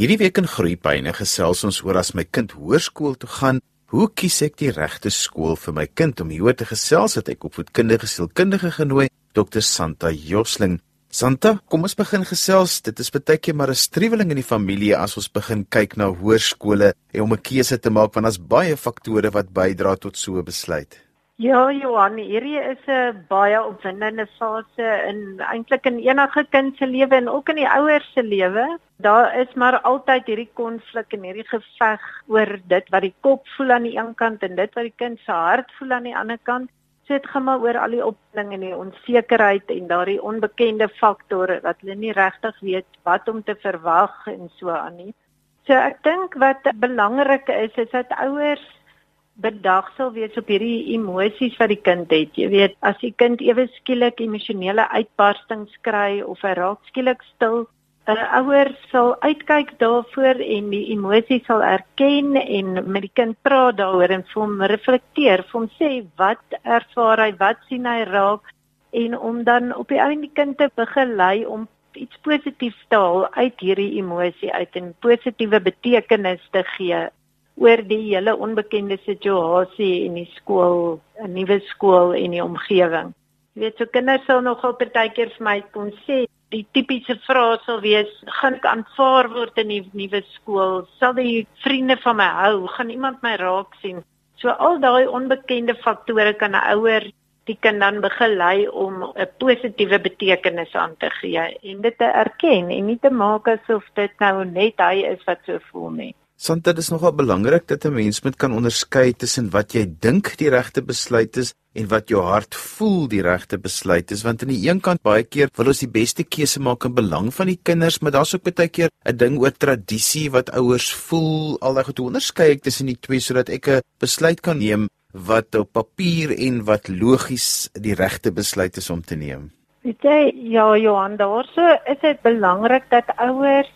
Hierdie week in Groepyne gesels ons oor as my kind hoërskool toe gaan, hoe kies ek die regte skool vir my kind om hier te gesels het ek opvoedkundige sielkundige genooi Dr Santa Josling. Santa, kom ons begin gesels. Dit is baie keer maar 'n striweling in die familie as ons begin kyk na hoërskole en om 'n keuse te maak want daar's baie faktore wat bydra tot so 'n besluit. Ja, Johan, hierdie is 'n baie opwindende fase in eintlik in enige kind se lewe en ook in die ouers se lewe. Daar is maar altyd hierdie konflik en hierdie geveg oor dit wat die kop voel aan die een kant en dit wat die kind se hart voel aan die ander kant. So dit gaan maar oor al die opwinding en die onsekerheid en daardie onbekende faktore wat hulle nie regtig weet wat om te verwag en so aan nie. So ek dink wat belangrik is is dat ouers bedagsel wees op hierdie emosies wat die kind het. Jy weet, as die kind ewe skielik emosionele uitbarstings kry of hy raak skielik stil, 'n ouer sal uitkyk daarvoor en die emosie sal erken en met die kind praat daaroor en vir hom reflekteer, vir hom sê wat ervaar hy, wat sien hy raak en om dan op die einde die kind te begelei om iets positiefs te haal uit hierdie emosie uit en positiewe betekenis te gee oor die hele onbekende situasie in die skool, 'n nuwe skool en die omgewing. Jy weet, so kinders sal nogal partykeer vir my kon sê die tipiese vrae sal wees: "Gaan ek aanvaar word in die nuwe skool? Sal die vriende van my hou? Gaan iemand my raak sien?" So al daai onbekende faktore kan 'n ouer die kind dan begelei om 'n positiewe betekenis aan te gee en dit te erken en nie te maak asof dit nou net hy is wat so voel nie. Santa, dit is nogal belangrik dat 'n mens moet kan onderskei tussen wat jy dink die regte besluit is en wat jou hart voel die regte besluit is, want aan die een kant baie keer wil ons die beste keuse maak in belang van die kinders, maar daar's ook baie keer 'n ding oor tradisie wat ouers voel, aldag hoe onderskei ek tussen die twee sodat ek 'n besluit kan neem wat op papier en wat logies die regte besluit is om te neem. Weet jy, ja Johan, daarso is dit belangrik dat ouers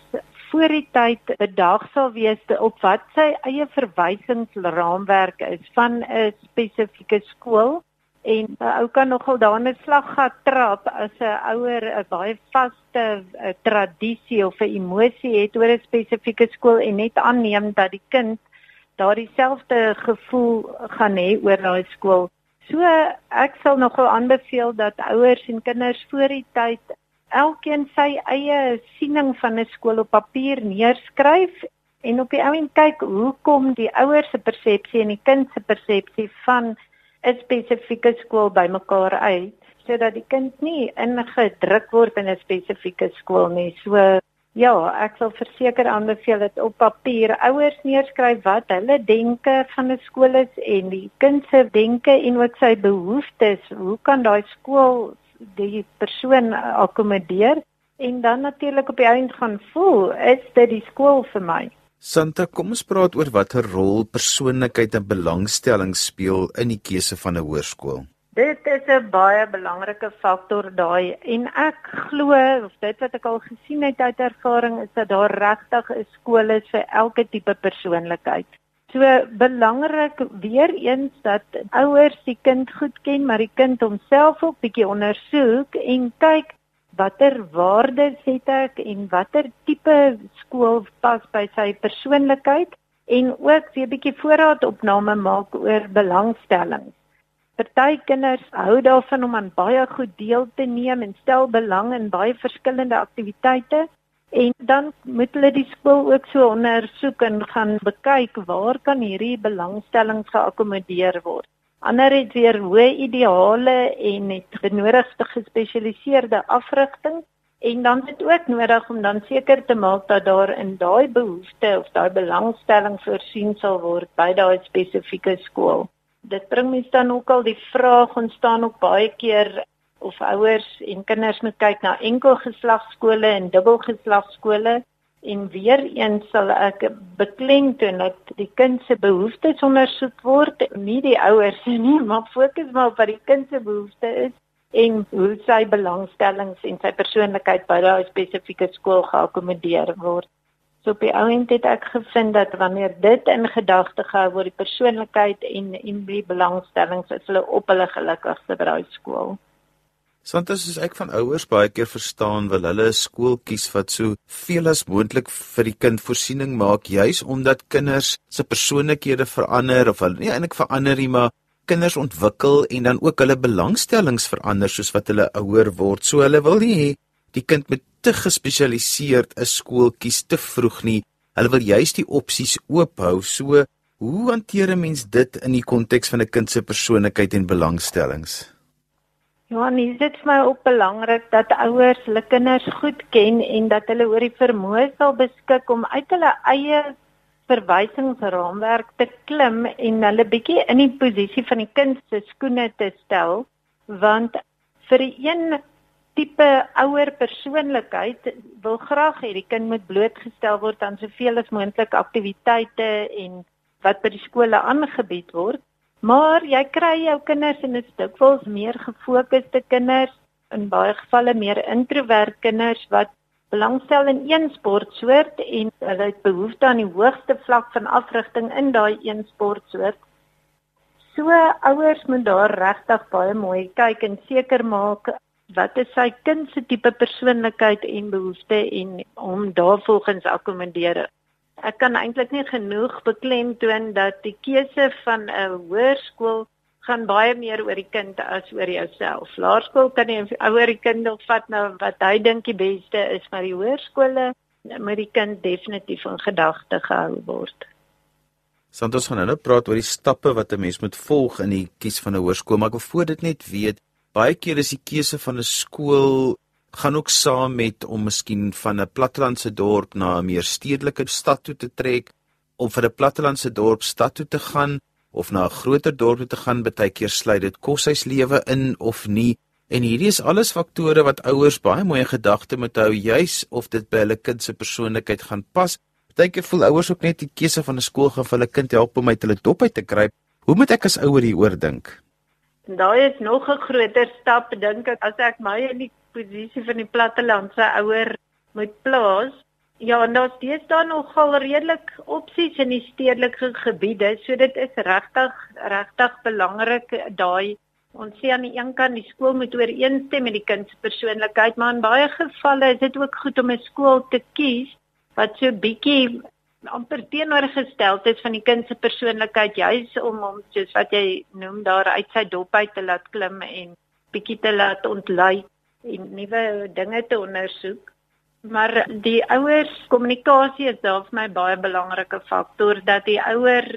voor die tyd bedag sal wees op wat sy eie verwysingsraamwerk is van 'n spesifieke skool en 'n ou kan nogal daar 'n slaggat trap as 'n ouer 'n baie vaste tradisie of 'n emosie het oor 'n spesifieke skool en net aanneem dat die kind daardie selfde gevoel gaan hê oor daai skool. So ek sal nogal aanbeveel dat ouers en kinders voor die tyd elkeen sy eie siening van 'n skool op papier neerskryf en op die oomblik kyk hoe kom die ouers se persepsie en die kind se persepsie van 'n spesifieke skool bymekaar uit sodat die kind nie ingedruk word in 'n spesifieke skool nie. So ja, ek sal verseker aanbeveel dat op papier ouers neerskryf wat hulle denke van 'n skool is en die kind se denke en ook sy behoeftes. Hoe kan daai skool die persoon akkommodeer en dan natuurlik op die einde gaan voel is dit die skool vir my. Santa, kom ons praat oor watter rol persoonlikheid en belangstelling speel in die keuse van 'n hoërskool. Dit is 'n baie belangrike faktor daai en ek glo of dit wat ek al gesien het uit ervaring is dat daar regtig 'n skool is vir elke tipe persoonlikheid. So belangrik weer eens dat ouers die kind goed ken, maar die kind homself ook bietjie ondersoek en kyk watter waardes het ek en watter tipe skool pas by sy persoonlikheid en ook weer bietjie voorraadopname maak oor belangstellings. Party kinders hou daarvan om aan baie goed deel te neem en stel belang in baie verskillende aktiwiteite En dan moet hulle die skool ook so ondersoek en gaan bekyk waar kan hierdie belangstellings geakkommodeer word. Ander het weer hoë ideale en het benodigde gespesialiseerde afrigting en dan het ook nodig om dan seker te maak dat daar in daai behoefte of daai belangstelling voorsien sal word by daai spesifieke skool. Dit bring mens dan ook al die vraag ontstaan ook baie keer of ouers en kinders moet kyk na enkelgeslagskole en dubbelgeslagskole en weer eens sal ek beklemtoon dat die kind se behoeftes ondersoek word nie die ouers nie maar fokus maar op wat die kind se behoefte is en hoe sy belangstellings en sy persoonlikheid by daai spesifieke skool geakkommodeer word So op die ouend het ek gevind dat wanneer dit in gedagte gehou word die persoonlikheid en en die belangstellings is hulle op hulle gelukkigste by daai skool. Santos is ek van ouers baie keer verstaan wil hulle 'n skool kies wat so veel as moontlik vir die kind voorsiening maak juis omdat kinders se persoonlikhede verander of hulle nie eintlik verander nie maar kinders ontwikkel en dan ook hulle belangstellings verander soos wat hulle ouer word. So hulle wil nie hê die kind moet te gespesialiseerd 'n skool kies te vroeg nie. Hulle wil juis die opsies oop hou. So hoe hanteer 'n mens dit in die konteks van 'n kind se persoonlikheid en belangstellings? Ja, nee, dit is vir my ook belangrik dat ouers hulle kinders goed ken en dat hulle oor die vermoë sal beskik om uit hulle eie verwysingsraamwerk te klim en hulle bietjie in die posisie van die kind se skoene te stel, want vir 'n een tipe ouer persoonlikheid wil graag hê die kind moet blootgestel word aan soveel as moontlik aktiwiteite en wat by die skole aangebied word. Maar jy kry jou kinders en dit is dikwels meer gefokusde kinders, in baie gevalle meer introvert kinders wat belangstel in een sportsoort en hulle het behoefte aan die hoogste vlak van afrigting in daai een sportsoort. So ouers moet daar regtig baie mooi kyk en seker maak wat is sy kind se tipe persoonlikheid en behoeftes en om daarvolgens akkommodeer ek kan eintlik nie genoeg beklemtoon dat die keuse van 'n hoërskool gaan baie meer oor die kind as oor jouself. Laerskool kan jy ouer die kind opvat na wat hy dink die beste is, maar die hoërskole moet die kind definitief in gedagte gehou word. Santos gaan nou praat oor die stappe wat 'n mens moet volg in die kies van 'n hoërskool, maar ek wil voor dit net weet, baie keer is die keuse van 'n skool gaan ook saam met om miskien van 'n plattelandse dorp na 'n meer stedelike stad toe te trek om vir 'n plattelandse dorp stad toe te gaan of na 'n groter dorp toe te gaan baie keer sluit dit koshuislewe in of nie. En hierdie is alles faktore wat ouers baie mooi gedagte moet hou juis of dit by hulle kind se persoonlikheid gaan pas. Baie keer voel ouers ook net die keuse van 'n skool gaan vir hulle kind help om uit hulle dop uit te kry hoe moet ek as ouer hieroor dink? Daai is nog 'n groter stap dink ek as ek my in die posisie van die plattelandse ouer moet plaas. Ja, en daar's steeds daar nogal redelik opsies in die stedelike gebiede, so dit is regtig regtig belangrik daai ons sê aan die een kant die skool moet ooreenstem met die kind se persoonlikheid, maar in baie gevalle is dit ook goed om 'n skool te kies wat so bietjie amper teenoorgestel is van die kind se persoonlikheid juis om hom soos wat jy noem daar uit sy dop uit te laat klim en bietjie te laat ontlei en nuwe dinge te ondersoek. Maar die ouers kommunikasie is daar vir my baie belangrike faktor dat die ouer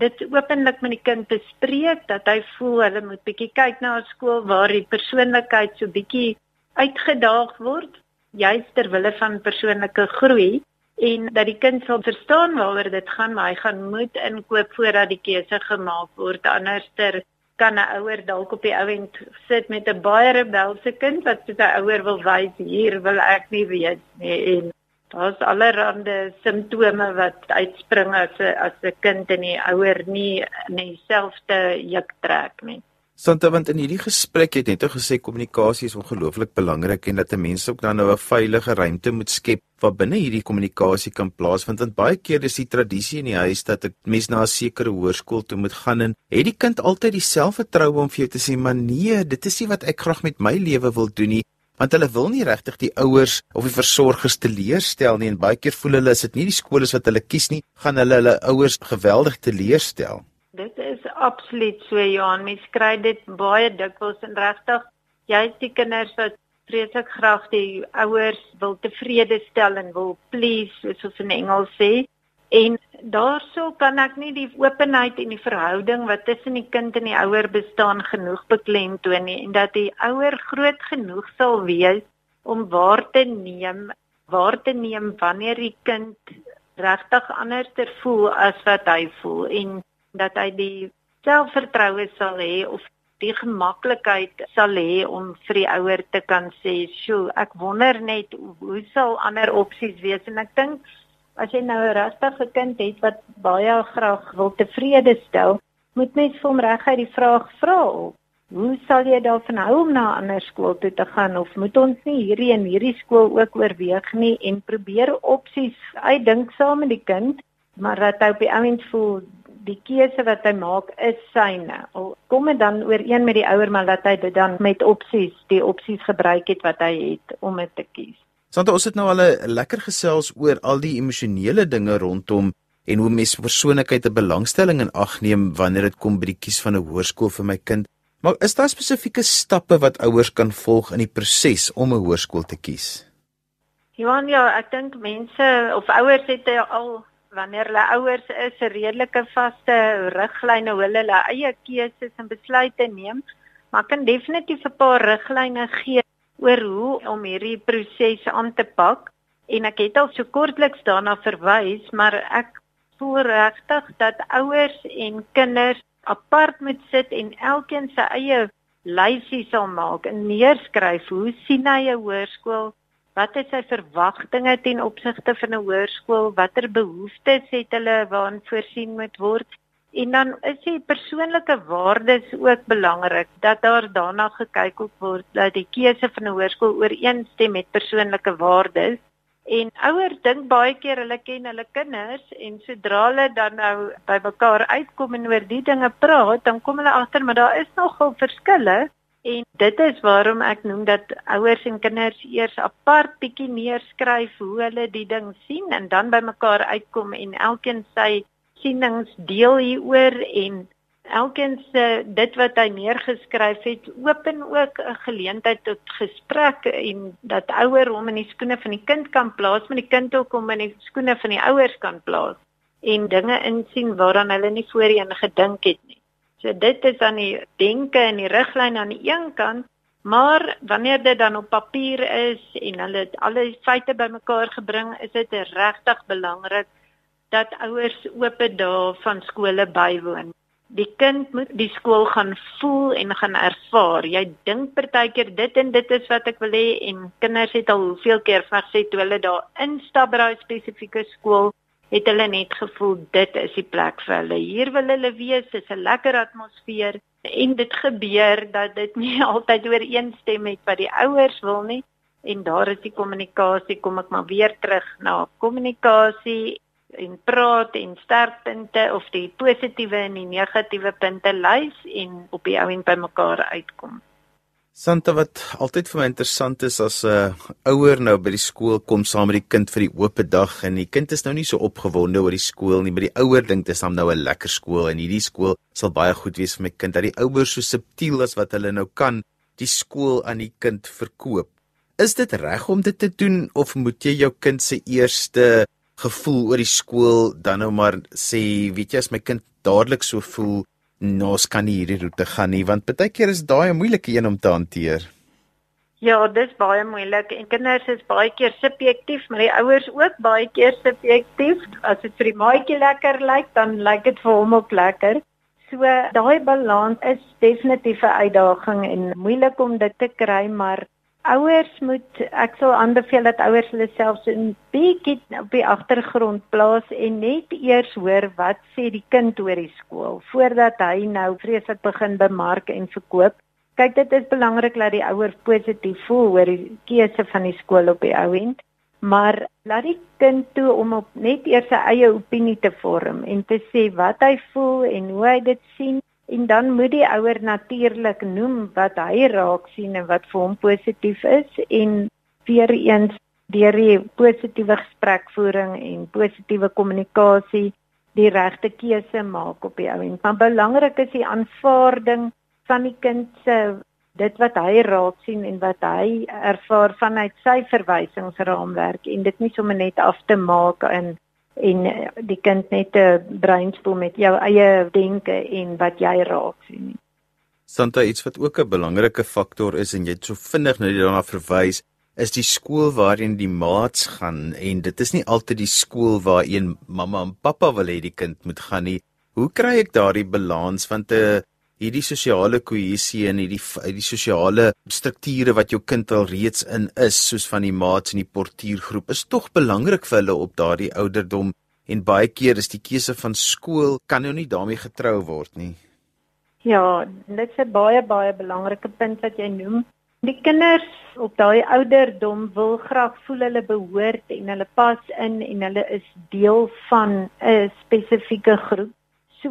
dit openlik met die kind bespreek dat hy voel hulle moet bietjie kyk na 'n skool waar die persoonlikheid so bietjie uitgedaag word juis ter wille van persoonlike groei en dat die kind sal verstaan waaroor dit gaan maar hy gaan moet inkoop voordat die keuse gemaak word anderster kan 'n ouer dalk op die ouend sit met 'n baie rebelse kind wat sy ouer wil wys hier wil ek nie weet nie en daar's allerlei simptome wat uitspring as 'n as 'n kind en die ouer nie nie selfde juk trek nie. Santa want in hierdie gesprek het net o gesê kommunikasie is ongelooflik belangrik en dat 'n mens ook dan nou 'n veilige ruimte moet skep waar binne hierdie kommunikasie kan plaasvind want baie keer is die tradisie in die huis dat 'n mens na 'n sekere hoërskool toe moet gaan en het die kind altyd dieselfde troue om vir jou te sê maar nee dit is nie wat ek graag met my lewe wil doen nie want hulle wil nie regtig die ouers of die versorgers teleurstel nie en baie keer voel hulle as dit nie die skool is wat hulle kies nie gaan hulle hulle ouers geweldig teleurstel Dit is absoluut so Johan. Mens kry dit baie dikwels en regtig jy's die kinders wat vreeslik graag die ouers wil tevrede stel en wil please soos in Engels sê. En daarso kan ek nie die openheid en die verhouding wat tussen die kind en die ouer bestaan genoeg beklemtoon nie en dat die ouer groot genoeg sal wees om waar te neem, waar te neem wanneer die kind regtig anders ter voel as wat hy voel en dat hy die selfvertroue sal hê of die gemaklikheid sal hê om vir die ouer te kan sê, "Sjoe, ek wonder net hoe sal ander opsies wees?" En ek dink as jy nou 'n regtige kind het wat baie graag wil tevrede stel, moet mens vir hom reguit die vraag vra: "Hoe sal jy daarvan hou om na 'n ander skool toe te gaan of moet ons nie hierdie en hierdie skool ook oorweeg nie en probeer opsies uitdink saam met die kind?" Maar dat hy op die ouend voel die keuse wat hy maak is syne. Al kom dit dan ooreen met die ouer maar dat hy dit dan met opsies, die opsies gebruik het wat hy het om dit te kies. Santa, ons het nou al 'n lekker gesels oor al die emosionele dinge rondom en hoe mens persoonlikheid 'n belangstelling in ag neem wanneer dit kom by die kies van 'n hoërskool vir my kind. Maar is daar spesifieke stappe wat ouers kan volg in die proses om 'n hoërskool te kies? Johan, ja, ek dink mense of ouers het al wanneer hulle ouers is 'n redelike vaste riglyne hoe hulle hulle eie keuses en besluite neem, maar kan definitief 'n paar riglyne gee oor hoe om hierdie proses aan te pak. En ek het al so kortliks daarna verwys, maar ek voel regtig dat ouers en kinders apart moet sit en elkeen sy eie lysie sal maak en neerskryf hoe sien hy 'n hoërskool Wat is sy verwagtinge ten opsigte van 'n hoërskool? Watter behoeftes het hulle waaraan voorsien moet word? En dan is die persoonlike waardes ook belangrik dat daar daarna gekyk word dat die keuse van 'n hoërskool ooreenstem met persoonlike waardes. En ouers dink baie keer hulle ken hulle kinders en sodra hulle dan nou by mekaar uitkom en oor die dinge praat, dan kom hulle agter maar daar is nogal verskille En dit is waarom ek noem dat ouers en kinders eers apart bietjie neerskryf hoe hulle die ding sien en dan bymekaar uitkom en elkeen sy sienings deel hieroor en elkeen se dit wat hy neergeskryf het open ook 'n geleentheid tot gesprek en dat ouer hom in die skoene van die kind kan plaas, maar die kind ook hom in die skoene van die ouers kan plaas en dinge insien waaraan hulle nie voorheen gedink het nie. So dit is dan die denke en die riglyn aan die een kant, maar wanneer dit dan op papier is en hulle alle feite bymekaar gebring, is dit regtig belangrik dat ouers oop dae van skole bywoon. Die kind moet die skool gaan voel en gaan ervaar. Jy dink partykeer dit en dit is wat ek wil hê en kinders het al hoeveel keer gesê toe hulle daar instap by daai spesifieke skool het hulle net gevoel dit is die plek vir hulle. Hier wil hulle wees, is 'n lekker atmosfeer en dit gebeur dat dit nie altyd ooreenstem met wat die ouers wil nie en daar is die kommunikasie kom ek maar weer terug na kommunikasie en praat en sterkpunte of die positiewe en die negatiewe punte lys en op die ou en by mekaar uitkom. Santa wat altyd vir my interessant is as 'n uh, ouer nou by die skool kom saam met die kind vir die oop dag en die kind is nou nie so opgewonde oor die skool nie, maar die ouer dink dit is nou 'n lekker skool en hierdie skool sal baie goed wees vir my kind. Dat die ouer so subtiel as wat hulle nou kan die skool aan die kind verkoop. Is dit reg om dit te doen of moet jy jou kind se eerste gevoel oor die skool dan nou maar sê, weet jy as my kind dadelik so voel ons kan nie hierdie roete gaan nie want baie keer is daai 'n moeilike een om te hanteer. Ja, dis baie moeilik en kinders is baie keer subjektief, maar die ouers ook baie keer subjektief. As dit vir die maatjie lekker lyk, dan lyk dit vir hom ook lekker. So daai balans is definitief 'n uitdaging en moeilik om dit te kry, maar ouers moet ek sal aanbeveel dat ouers hulle self so 'n bietjie op die agtergrond plaas en net eers hoor wat sê die kind oor die skool voordat hy nou vreeslik begin bemark en verkoop. Kyk dit is belangrik dat die ouer positief voel oor die keuse van die skool op die ou end, maar laat die kind toe om op net eers sy eie opinie te vorm en te sê wat hy voel en hoe hy dit sien En dan moet die ouer natuurlik noem wat hy raak sien en wat vir hom positief is en weer eens deur die positiewe gesprekvoering en positiewe kommunikasie die regte keuse maak op die ouend. Maar belangrik is die aanvaarding van die kind se dit wat hy raak sien en wat hy ervaar vanuit sy verwysingsraamwerk en dit nie sommer net af te maak in en eh, die kind net 'n breinspoel met jou eie denke en wat jy raak sien. Santa iets wat ook 'n belangrike faktor is en jy het so vinnig nou daarna verwys is die skool waarheen die maats gaan en dit is nie altyd die skool waarheen mamma en pappa wil hê die kind moet gaan nie. Hoe kry ek daardie balans want 'n uh, hierdie sosiale kohesie en hierdie die sosiale strukture wat jou kind al reeds in is soos van die maats en die portuïergroep is tog belangrik vir hulle op daardie ouderdom en baie keer is die keuse van skool kan nou nie daarmee getrou word nie. Ja, dit is 'n baie baie belangrike punt wat jy noem. Die kinders op daai ouderdom wil graag voel hulle behoort en hulle pas in en hulle is deel van 'n spesifieke groep. So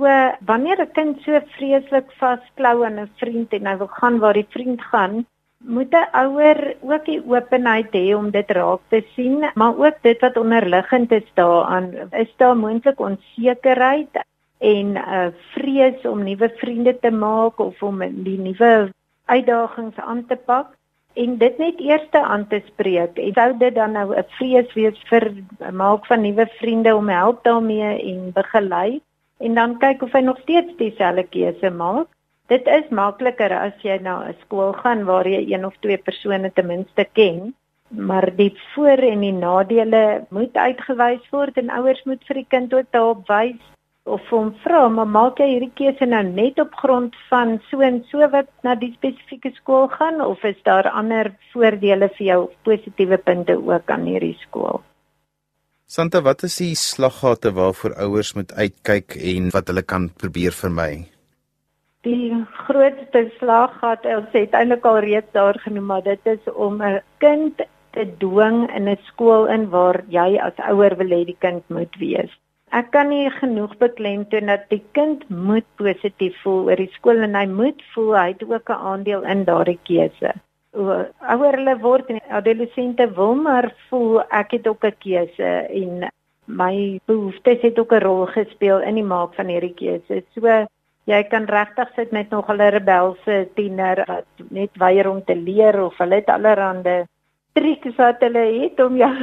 wanneer 'n kind so vreeslik vasklou aan 'n vriend en hy wil gaan waar die vriend gaan, moet 'n ouer ook die openheid hê om dit raak te sien, maar ook dit wat onderliggend is daaraan. Is daar moontlik onsekerheid en 'n uh, vrees om nuwe vriende te maak of om die nuwe uitdagings aan te pak? En dit net eers aan te spreek. Sou dit dan nou 'n vrees wees vir maak van nuwe vriende om help daarmee en begelei en dan kyk of hy nog steeds dieselfde keuse maak Dit is makliker as jy na 'n skool gaan waar jy een of twee persone ten minste ken, maar die voor en die nadele moet uitgewys word en ouers moet vir die kind ook daarop wys of hom vra, maar maak jy hierdie keuse nou net op grond van so en so wat na die spesifieke skool gaan of is daar ander voordele vir jou of positiewe punte ook aan hierdie skool? Santa, wat is die slaggate waarvoor ouers moet uitkyk en wat hulle kan probeer vermy? die grootste slag gehad ons het eintlik al reeds daar genoem maar dit is om 'n kind te dwing in 'n skool in waar jy as ouer wil hê die kind moet wees. Ek kan nie genoeg beklemtoon dat die kind moet positief voel oor die skool en hy moet voel hy het ook 'n aandeel in daardie keuse. Ouer hulle word en adolessente wil maar voel ek het ook 'n keuse en my behoeftes het ook 'n rol gespeel in die maak van hierdie keuse. So jy kan regtig sit met nog 'n rebelse tiener wat net weier om te leer of hulle het allerhande triks wat hulle het om jou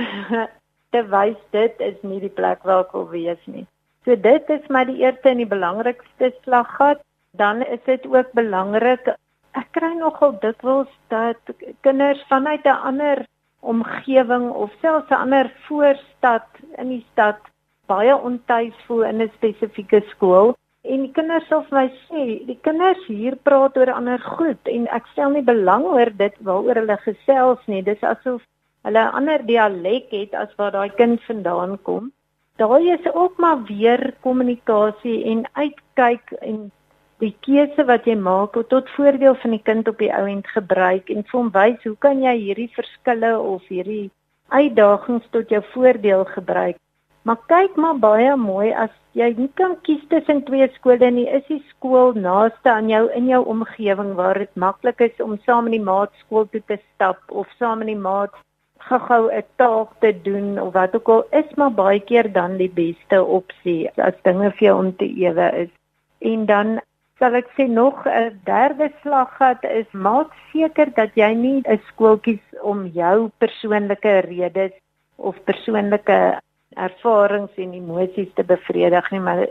te wys dit is nie die plek waar ek wil wees nie. So dit is maar die eerste en die belangrikste slaggat. Dan is dit ook belangrik ek kry nogal dikwels dat kinders vanuit 'n ander omgewing of selfs 'n ander voorstad in die stad baie ontuis voel in 'n spesifieke skool En die kinders sê vir my sê, die kinders hier praat oor ander goed en ek stel nie belang oor dit waaroor hulle gesels nie. Dis asof hulle 'n ander dialek het as waar daai kind vandaan kom. Daai is ook maar weer kommunikasie en uitkyk en die keuse wat jy maak tot voordeel van die kind op die ou end gebruik en vir hom wys hoe kan jy hierdie verskille of hierdie uitdagings tot jou voordeel gebruik. Maar kyk maar baie mooi as jy nie kan kies tussen twee skole nie, is die skool naaste aan jou in jou omgewing waar dit maklik is om saam in die maat skool toe te stap of saam in die maat gou-gou 'n taak te doen of wat ook al is maar baie keer dan die beste opsie as dinge vir jou om te ewe is. En dan sal ek sê nog 'n derde slaggat is maak seker dat jy nie 'n skool kies om jou persoonlike redes of persoonlike ervarings en emosies te bevredig nie maar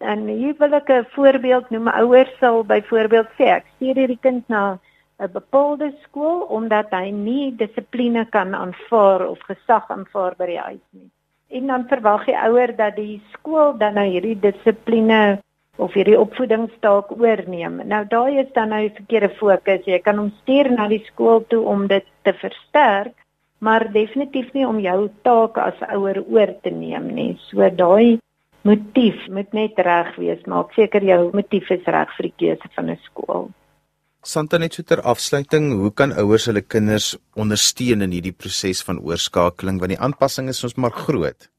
en hier wil ek 'n voorbeeld noem. Ouers sal byvoorbeeld sê ek stuur hierdie kind na 'n bepaalde skool omdat hy nie dissipline kan aanvaar of gesag aanvaar by die huis nie. En dan verwag die ouer dat die skool dan nou hierdie dissipline of hierdie opvoedingsstaak oorneem. Nou daai is dan nou die verkeerde fokus. Jy kan hom stuur na die skool toe om dit te versterk, maar definitief nie om jou taak as ouer oor te neem nie. So daai motief moet net reg wees, maak seker jou motief is reg vir die keuse van 'n skool. Santa net so ter afsluiting, hoe kan ouers hulle kinders ondersteun in hierdie proses van oorskakeling want die aanpassing is ons maar groot.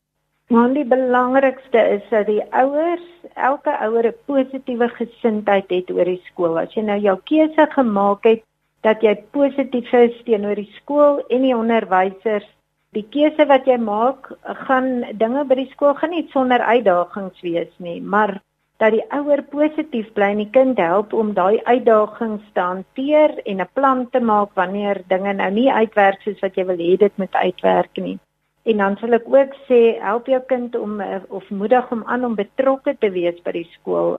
Maar die belangrikste is dat die ouers, elke ouer 'n positiewe gesindheid het oor die skool. As jy nou jou keuse gemaak het, dat jy positief is teenoor die skool en die onderwysers. Die keuse wat jy maak, gaan dinge by die skool gaan nie sonder uitdagings wees nie, maar dat die ouer positief bly en die kind help om daai uitdagings te hanteer en 'n plan te maak wanneer dinge nou nie uitwerk soos wat jy wil hê dit moet uitwerk nie. En dan sal ek ook sê help jou kind om of moedig hom aan om betrokke te wees by die skool.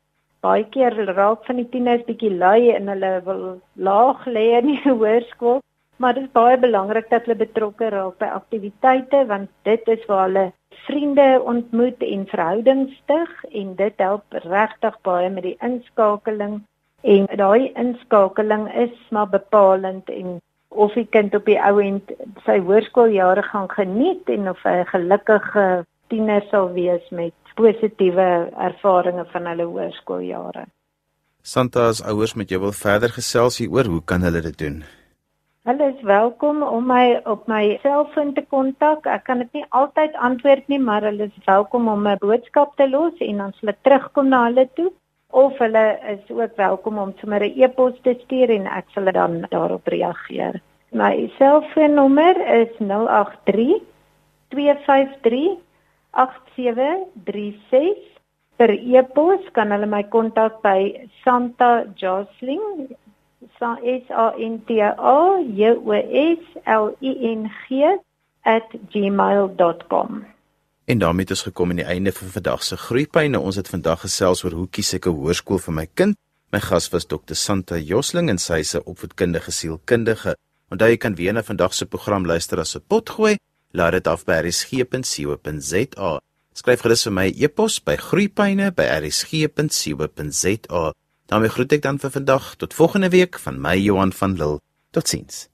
Baie keer raak van die tieners bietjie lui en hulle wil laag lê in die hoërskool, maar dit is baie belangrik dat hulle betrokke raak by aktiwiteite want dit is waar hulle vriende ontmoet en verhoudings stig en dit help regtig baie met die inskakeling. En daai inskakeling is maar bepalend en of die kind op die ou end sy hoërskooljare gaan geniet en of hy 'n gelukkige tiener sal wees met positiewe ervarings van hulle hoërskooljare. Santa as ouers met jou wil verder gesels hier oor hoe kan hulle dit doen? Hulle is welkom om my op my selfoon te kontak. Ek kan dit nie altyd antwoord nie, maar hulle is welkom om 'n boodskap te los en dan sal ek terugkom na hulle toe of hulle is ook welkom om sommer 'n e-pos te stuur en ek sal dan daarop reageer. My selfoonnommer is 083 253 8736 per e-pos kan hulle my kontak by Santa Josling S A N T A J O S L I N G @gmail.com. En daarmee het ons gekom aan die einde van vandag se groeipyne. Ons het vandag gesels oor hoe kies ek 'n hoërskool vir my kind. My gas was Dr. Santa Josling en sy is 'n opvoedkundige sielkundige. Onthou jy kan weer na vandag se program luister as 'n potgooi. Laat dit af by rsg.co.za. Skryf gerus vir my e-pos by groeipyne@rsg.co.za. daarmee groet ek dan vir vandag tot volgende week van my Johan van Lille. Totsiens.